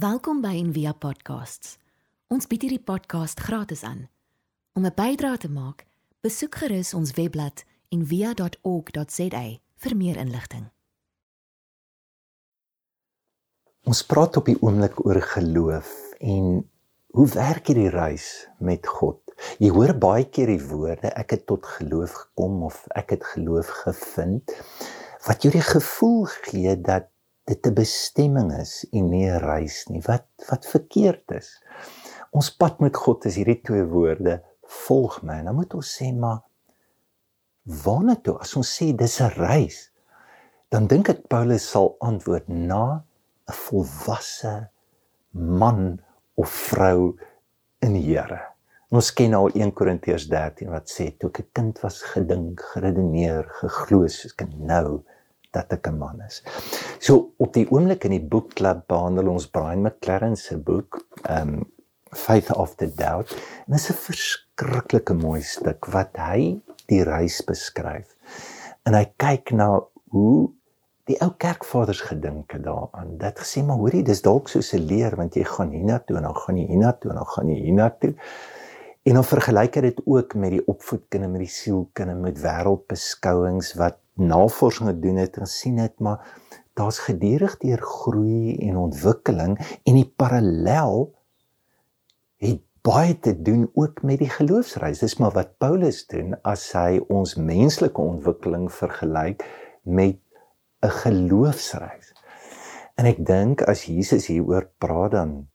Welkom by Envia Podcasts. Ons bied hierdie podcast gratis aan. Om 'n bydrae te maak, besoek gerus ons webblad en via.org.za vir meer inligting. Ons praat op die oomblik oor geloof en hoe werk hierdie reis met God? Jy hoor baie keer die woorde ek het tot geloof gekom of ek het geloof gevind wat jou die gevoel gee dat dit 'n bestemming is en nie 'n reis nie. Wat wat verkeerd is. Ons pad met God is hierdie twee woorde: volg my. Nou moet ons sê maar waarna toe? As ons sê dis 'n reis, dan dink ek Paulus sal antwoord na 'n volwasse man of vrou in die Here. Ons ken al 1 Korintiërs 13 wat sê toe ek 'n kind was gedink, geredeneer, geglo soos ek nou dat ek 'n man is. So op die oomblik in die boekklub behandel ons Brian McLaren se boek um Faith of the Doubt. En dit is 'n verskriklike mooi stuk wat hy die reis beskryf. En hy kyk na hoe die ou kerkvaders gedink het daaraan. Dit gesê maar hoorie, dis dalk soos 'n leer want jy gaan hiernatoe en dan gaan jy hiernatoe en dan gaan jy hiernatoe. En dan vergelyk hy dit ook met die opvoedkunde met die sielkunde met wêreldbeskouings wat navorsing gedoen het en sien het maar daar's gedurig deur groei en ontwikkeling en die parallel het baie te doen ook met die geloofsreis. Dis maar wat Paulus doen as hy ons menslike ontwikkeling vergelyk met 'n geloofsreis. En ek dink as Jesus hieroor praat dan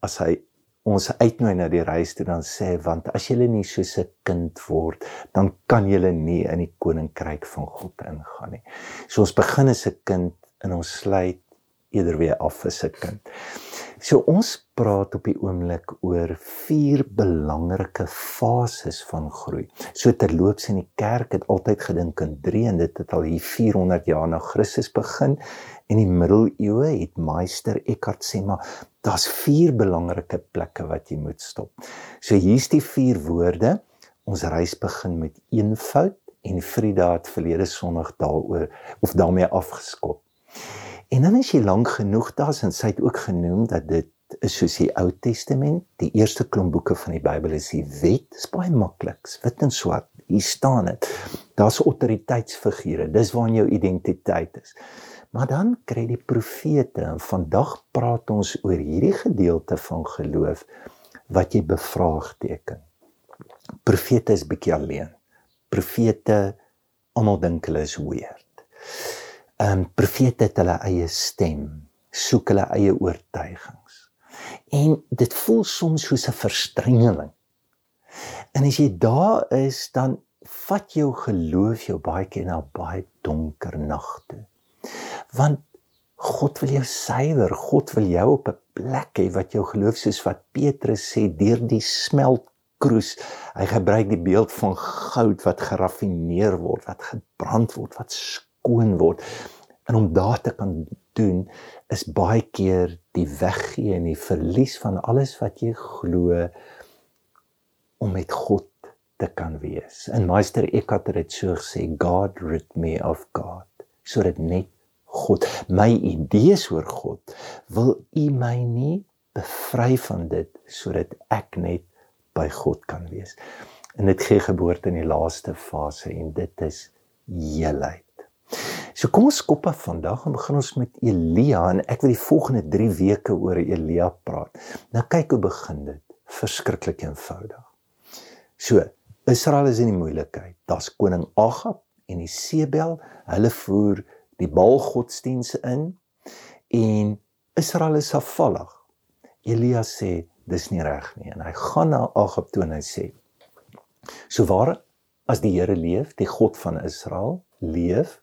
as hy ons uitnooi na die reis toe dan sê want as jy nie soos 'n kind word dan kan jy nie in die koninkryk van God ingaan nie. So ons begin as 'n kind en ons sluit eerder weer af as 'n kind. So ons praat op die oomblik oor vier belangrike fases van groei. So terloops in die kerk het altyd gedink in 3 en dit het al hier 400 jaar na Christus begin In die middeleeue het meester Eckhart sê maar daar's vier belangrike plekke wat jy moet stop. So hier's die vier woorde. Ons reis begin met eenvoud en Frida het verlede Sondag daaroor of daarmee afgeskop. En dan as jy lank genoeg daar's en sy het ook genoem dat dit is soos die Ou Testament, die eerste klomp boeke van die Bybel is die wet, dis baie maklik, wit en swart. Hier staan dit. Daar's autoriteitsfigure. Dis waar jou identiteit is. Maar dan kry die profete en vandag praat ons oor hierdie gedeelte van geloof wat jy bevraagteken. Profete is bietjie alleen. Profete almal dink hulle is weird. Ehm um, profete het hulle eie stem, soek hulle eie oortuigings. En dit voel soms soos 'n verstrengeling. En as jy daar is, dan vat jou geloof jou baie keer na baie donker nagte want God wil jou suiwer. God wil jou op 'n plek hê wat jou geloof soos wat Petrus sê deur die smeltkroes. Hy gebruik die beeld van goud wat geraffineer word, wat gebrand word, wat skoon word. En om daar te kan doen is baie keer die weggee en die verlies van alles wat jy glo om met God te kan wees. En Meester Eckhart het so gesê, God rid me of God, sodat net God, my idees oor God, wil U my nie bevry van dit sodat ek net by God kan wees. En dit gee geboorte in die laaste fase en dit is heelheid. So kom ons skop af vandag en begin ons met Elia en ek wil die volgende 3 weke oor Elia praat. Nou kyk hoe begin dit. Verskriklik eenvoudig. So, Israel is in die moeilikheid. Daar's koning Agab en Isebel. Hulle voer die Baal godsdienste in en Israel is afvallig. Elia sê dis nie reg nie en hy gaan na Agab toe en hy sê: "So waar as die Here leef, die God van Israel leef,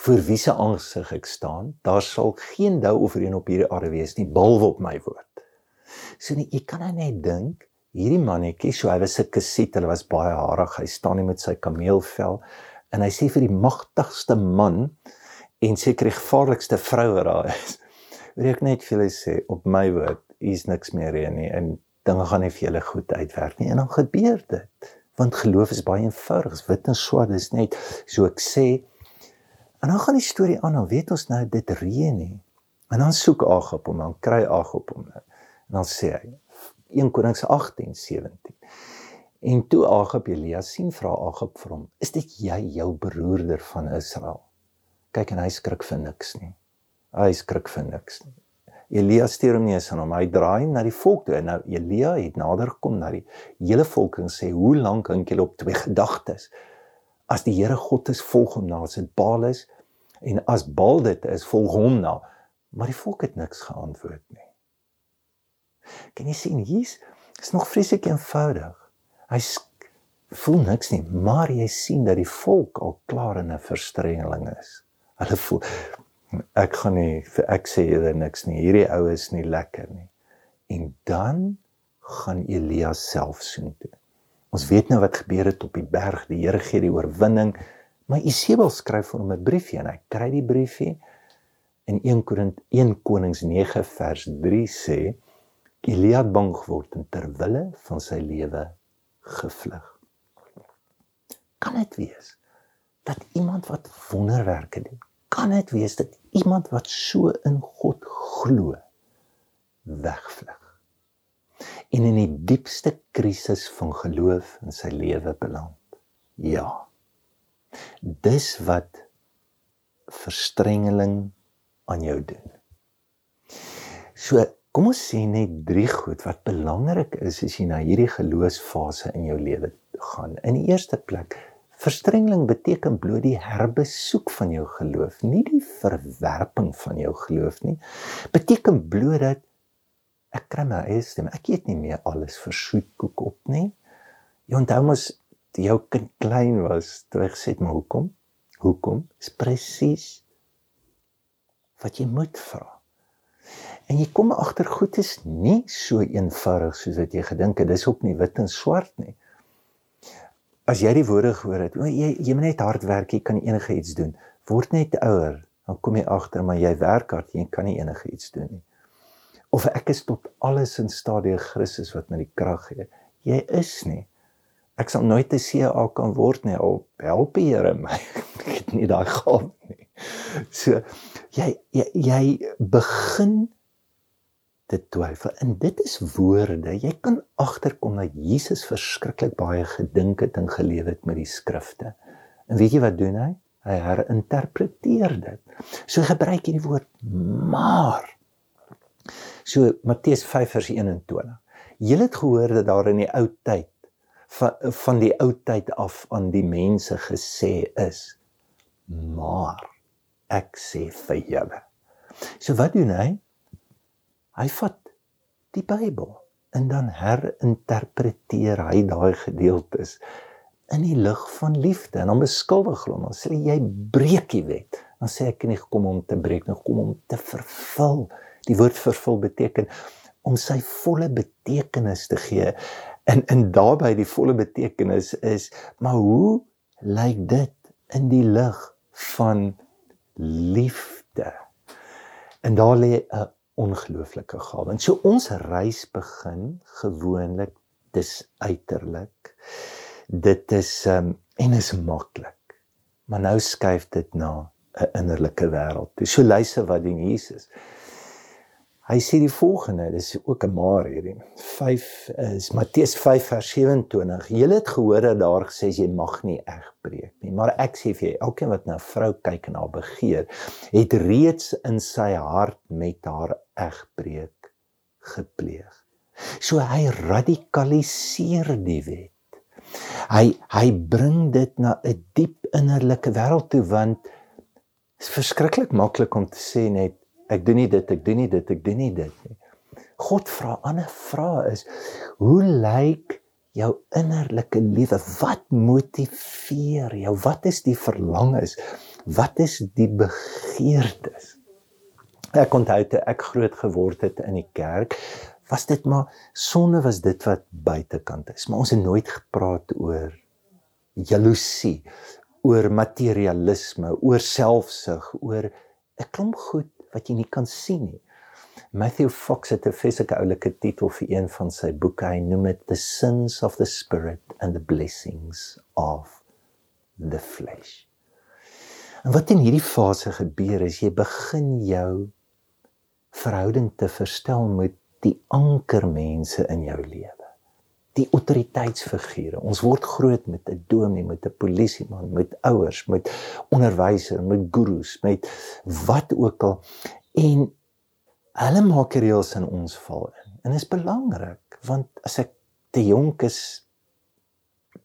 vir wie se aangesig ek staan, daar sal geen dou of reën op hierdie aarde wees nie, behalwe op my woord." So nie, jy kan nou net dink Hierdie mannetjie, so hy was 'n kassiet, hy was baie harig, hy staan nie met sy kameelvel en hy sê vir die magtigste man en seker die gevaarlikste vrou wat daar is. Wil ek net vir julle sê op my woord, is niks meer hier nie en dinge gaan nie vir julle goed uitwerk nie en dan gebeur dit. Want geloof is baie eenvoudig, wit en swart is net so ek sê en dan gaan die storie aan, dan weet ons nou dit reën nie. En dan soek Agab hom, dan kry Agab hom. En dan sê hy 1 Konings 18:17. En toe Agab Elia sien vra Agab vir hom: "Is dit jy, jou beroerder van Israel?" Kyk en hy skrik vir niks nie. Hy skrik vir niks nie. Elia stuur hom nie eens aan hom. Hy draai na die volk toe. Nou Elia het nader gekom na die hele volk en sê: "Hoe lank dink julle op twee gedagtes? As die Here God is, volg hom na. As dit Baal is en as Baal dit is, volg hom na." Maar die volk het niks geantwoord nie. Kan jy sien hier's is nog vreeslik eenvoudig. Hy voel niks nie, maar jy sien dat die volk al klaar in 'n verstrengeling is. Hulle voel ek gaan nie ek sê eerder niks nie. Hierdie ou is nie lekker nie. En dan gaan Elia self soen toe. Ons weet nou wat gebeur het op die berg. Die Here gee die oorwinning. Maar Isebel skryf vir hom 'n briefie en hy kry die briefie in 1 Korint 1 Konings 9 vers 3 sê Elia bang geword en ter wille van sy lewe gevlug. Kan dit wees dat iemand wat wonderwerke doen, kan dit wees dat iemand wat so in God glo wegvlug en in die diepste krisis van geloof in sy lewe beland. Ja. Dis wat verstrengeling aan jou doen. So, kom ons sê net drie goed wat belangrik is as jy na hierdie geloofsfase in jou lewe gaan. In die eerste plek, verstrengeling beteken bloot die herbesoek van jou geloof, nie die verwerping van jou geloof nie. Beteken bloot dat ek kry my eie stem. Ek eet nie meer alles vir soetkoek op nie. Jy onthou mos toe jou kind klein was, toe ek het, "Maar hoekom? Hoekom?" Dis presies wat jy moet vra. En jy kom agter goed is nie so eenvoudig soos wat jy gedink het. Dis ook nie wit en swart nie. As jy die woorde gehoor het, jy jy moet net hard werk, jy kan enige iets doen. Word net ouer, dan kom jy agter maar jy werk hard, jy kan nie enige iets doen nie. Of ek is tot alles in staat deur Christus wat my die krag gee. Jy is nie. Ek sal nooit 'n CA kan word nie. Al help die Here my. Ek het nie daai gawe nie. So jy jy, jy begin te twyfel en dit is woorde. Jy kan agterkom dat Jesus verskriklik baie gedink het en geleef het met die skrifte. En weet jy wat doen hy? Hy herinterpreteer dit. So gebruik hy die woord maar. So Matteus 5 vers 21. Julle het gehoor dat daar in die ou tyd van van die ou tyd af aan die mense gesê is maar ek sê vir julle. So wat doen hy? Hy vat die Bybel en dan herinterpreteer hy daai gedeeltes in die lig van liefde en dan beskuldig hom. Dan sê jy breek die wet. Dan sê ek nie gekom om te breek nie, kom om te vervul. Die woord vervul beteken om sy volle betekenis te gee. En in daarbey die volle betekenis is, maar hoe lyk dit in die lig van liefde. En daar lê 'n ongelooflike gawe. En so ons reis begin gewoonlik dis uiterlik. Dit is um, en is maklik. Maar nou skuif dit na 'n innerlike wêreld. Dis so luister wat doen Jesus. Hy sê die volgende, dis ook 'n maar hierdie. 5 is Matteus 5 vers 27. Julle het gehoor dat daar gesê jy mag nie egbreek nie, maar ek sê vir jy, elkeen wat na 'n vrou kyk en haar begeer, het reeds in sy hart met haar egbreek gepleeg. So hy radikaliseer die wet. Hy hy bring dit na 'n diep innerlike wêreld toe want is verskriklik maklik om te sê net ek doen nie dit, ek doen nie dit, ek doen nie dit nie. God vra ander vraag is hoe lyk jou innerlike lewe? Wat motiveer jou? Wat is die verlangens? Wat is die begeertes? Ek onthou toe ek groot geword het in die kerk, was dit maar sonde was dit wat buitekant is, maar ons het nooit gepraat oor jaloesie, oor materialisme, oor selfsug, oor 'n klomp goed wat jy nie kan sien nie. Matthew Fox het 'n fisieke oulike titel vir een van sy boeke. Hy noem dit The Sins of the Spirit and the Blessings of the Flesh. En wat in hierdie fase gebeur is jy begin jou verhouding te verstel met die ankermense in jou lewe. Die autoriteitsfigure. Ons word groot met 'n dominee, met 'n polisieman, met ouers, met onderwysers, met gurus, met wat ook al en hulle maak reëls in ons val in. En dit is belangrik want as ek te jonk is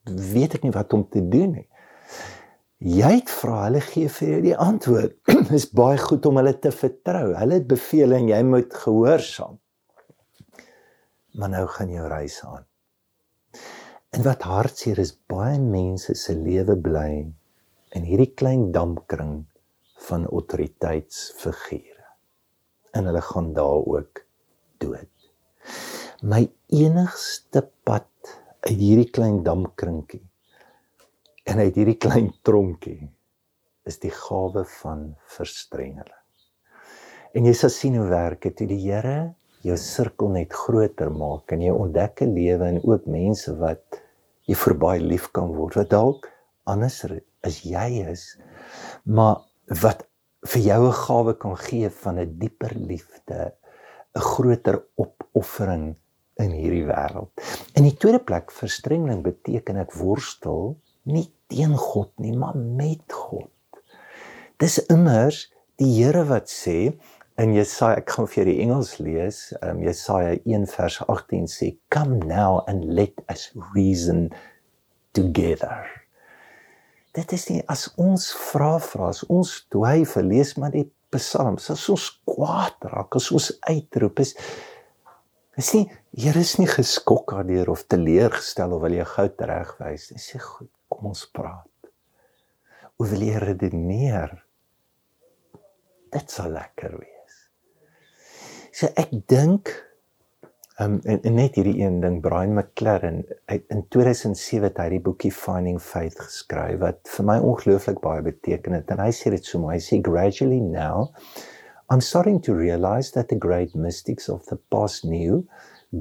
weet ek nie wat om te doen nie. Jy het vra hulle gee vir jou die antwoord. Dit is baie goed om hulle te vertrou. Hulle het beveel en jy moet gehoorsaam. Maar nou gaan jou reis aan. En wat hartseer is, baie mense se lewe bly in hierdie klein dampkring van autoriteitsfigure. En hulle gaan daar ook dood. My enigste pad uit hierdie klein dampkrinkie en uit hierdie klein tronkie is die gawe van verstrengeling. En jy sal sien hoe werk dit toe die Here jou sirkel net groter maak en jy ontdek 'n lewe en ook mense wat jy verbaai lief kan word wat dalk anders as jy is maar wat vir jou 'n gawe kan gee van 'n dieper liefde 'n groter opoffering in hierdie wêreld. In die tweede plek verstrengeling beteken ek worstel nie teen God nie, maar met God. Dis immers die Here wat sê in Jesaja, ek gaan vir die Engels lees, um, Jesaja 1 vers 18 sê, "Come now and let us reason together." Dit is nie as ons vra vra, as ons dwyf, lees maar die psalms, as ons kwaad raak, as ons uitroep is is nie Here is nie geskok daardeur of teleurgestel of wil jy gou regwys. Hy sê goed, kom ons praat. Hoe wil jy redeneer? Dit sal lekker wees. So ek dink um en, en net hierdie een ding Brian McLaren in 2007 het hy die boekie Finding Faith geskryf wat vir my ongelooflik baie beteken het en hy sê dit so mooi. Hy sê gradually now I'm starting to realize that the great mystics of the past knew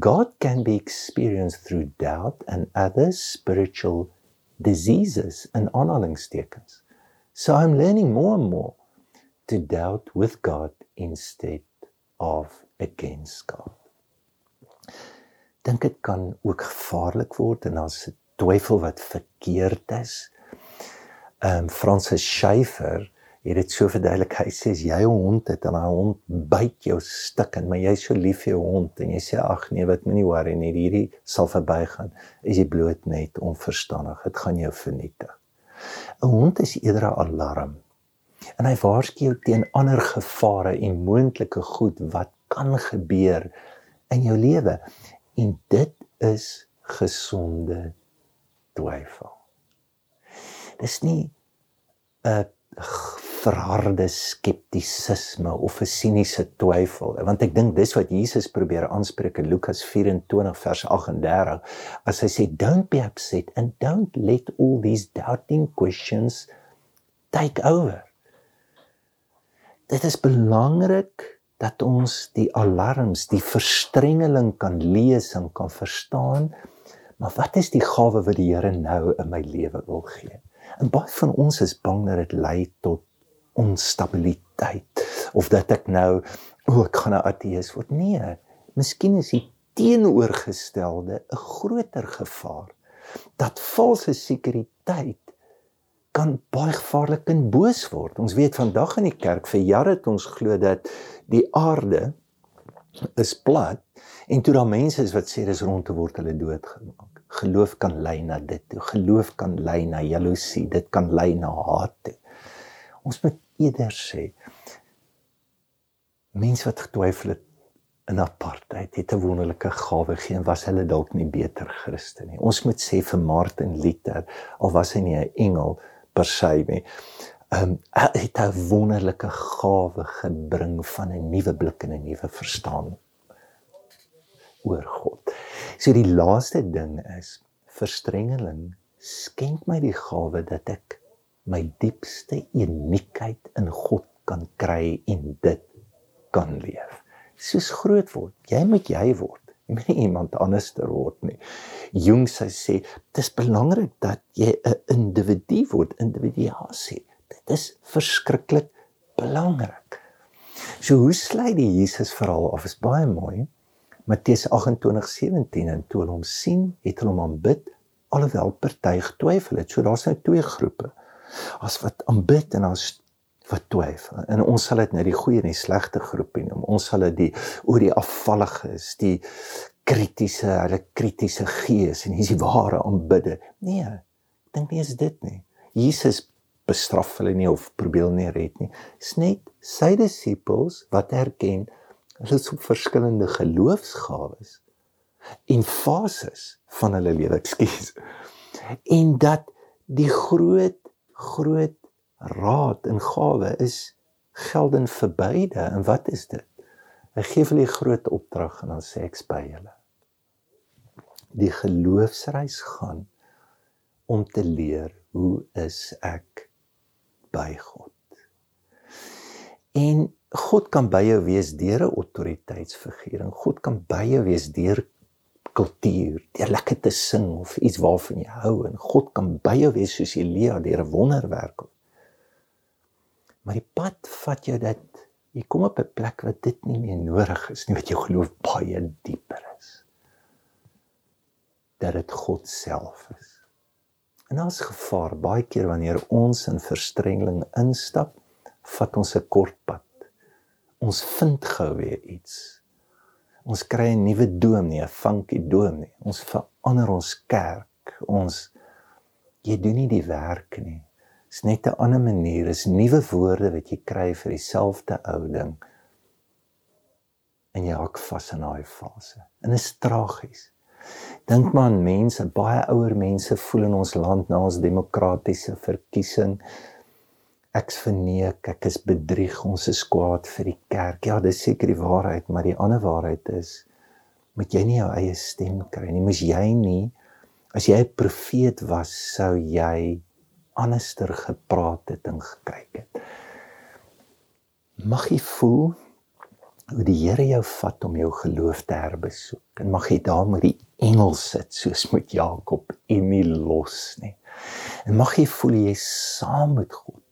God can be experienced through doubt and other spiritual diseases and aanhalingstekens. So I'm learning more and more to doubt with God instead of God. Dink dit kan ook gevaarlik word en as 'n twyfel wat verkeerd is. Ehm um, Francis Schaeffer het dit so verduidelik. Hy sê as jy 'n hond het en 'n hond byt jou stik en maar jy is so lief vir jou hond en jy sê ag nee, wat moenie worry nie, hierdie sal verbygaan. Is jy bloot net onverstandig. Dit gaan jou vernietig. 'n Hond is eerder 'n alarm. En hy waarsku jou teen ander gevare en moontlike goed wat kan gebeur in jou lewe en dit is gesonde twyfel. Dis nie 'n verharde skeptisisme of 'n siniese twyfel want ek dink dis wat Jesus probeer aanspreek in Lukas 24 vers 38 as hy sê don't be upset and don't let all these doubting questions take over. Dit is belangrik dat ons die alarms, die verstrengeling kan lees en kan verstaan. Maar wat is die gawe wat die Here nou in my lewe wil gee? En baie van ons is bang dat dit lei tot onstabiliteit of dat ek nou o, ek gaan 'n ateïs word. Nee, miskien is die teenoorgestelde 'n groter gevaar. Dat valse sekuriteit kan baie gevaarlik en boos word. Ons weet vandag in die kerk vir jare het ons glo dat die aarde is plat en toe daar mense is wat sê dis rond te word hulle doodgemaak. Geloof kan lei na dit toe. Geloof kan lei na jaloesie. Dit kan lei na haat toe. Ons moet eerder sê mense wat getwyfel het in apartheid het 'n wonderlike gawe gegee en was hulle dalk nie beter Christen nie. Ons moet sê vir Martin Luther al was hy nie 'n engel per se nie. Ehm um, het 'n wonderlike gawe gebring van 'n nuwe blik en 'n nuwe verstaan oor God. So die laaste ding is verstrengeling skenk my die gawe dat ek my diepste uniekheid in God kan kry en dit kan leef. Soos groot word, jy moet jy word nie iemand anders ter word nie. Jung sê sê dis belangrik dat jy 'n individu word, individuasie. Dit is verskriklik belangrik. So hoe sluit die Jesus verhaal af? Is baie mooi. Matteus 28:17 en toe hulle hom sien, het hulle hom aanbid alhoewel party getwyfel het. So daar's nou twee groepe. As wat aanbid en as wat twyfel. En ons sal dit net die goeie en die slegte groepie noem. Ons sal dit die oor die afvalliges, die kritiese, hulle kritiese gees en hier's die ware aanbidde. Nee, ek dink nie is dit nie. Jesus bestraf hulle nie of probeer nie red nie. Dis net sy disippels wat erken hulle is op verskillende geloofsgawes en fases van hulle lewe, ekskuus. En dat die groot groot raad en gawe is geldend vir beide. En wat is dit? Hy gee hulle 'n groot opdrag en dan sê ek by julle. Die geloofsreis gaan om te leer hoe is ek by God. En God kan by jou wees deur 'n autoriteitsfiguur en God kan by jou wees deur kultuur, deur lekker te sing of iets waarvan jy hou en God kan by jou wees soos Elia deur 'n wonderwerk. Maar die pad vat jou dat jy kom op 'n plek waar dit nie meer nodig is nie, wat jou geloof baie dieper is. Dat dit God self is. En daar's gevaar baie keer wanneer ons in verstrengeling instap, vat ons 'n kort pad. Ons vind gou weer iets Ons kry 'n nuwe doom nie, 'n funky doom nie. Ons verander ons kerk. Ons jy doen nie die werk nie. Dis net 'n ander manier, is nuwe woorde wat jy kry vir dieselfde ou ding. En jy hak vas in daai fase. En dit is tragies. Dink maar aan mense, baie ouer mense voel in ons land na ons demokratiese verkiesing ek's verneek, ek is bedrieg, ons is kwaad vir die kerk. Ja, dis seker die waarheid, maar die ander waarheid is moet jy nie jou eie stem kry nie. Moes jy nie as jy 'n profeet was, sou jy anderster gepraat het en gekyk het. Mag jy voel hoe die Here jou vat om jou geloof te herbesoek en mag jy daar met die engel sit soos met Jakob en nie los nie. En mag jy voel jy saam met God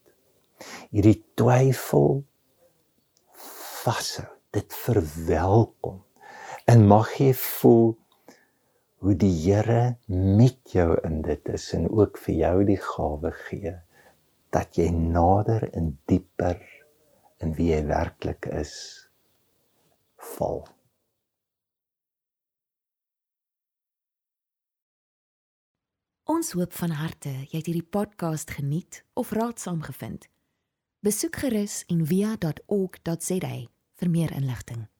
hierdie twyfel vashou dit verwelkom en mag jy voel hoe die Here met jou in dit is en ook vir jou die gawe gee dat jy nader en dieper in wie jy werklik is val Ons hoop van harte jy het hierdie podcast geniet of raadsaam gevind. Besoek gerus en via.ok.za vir meer inligting.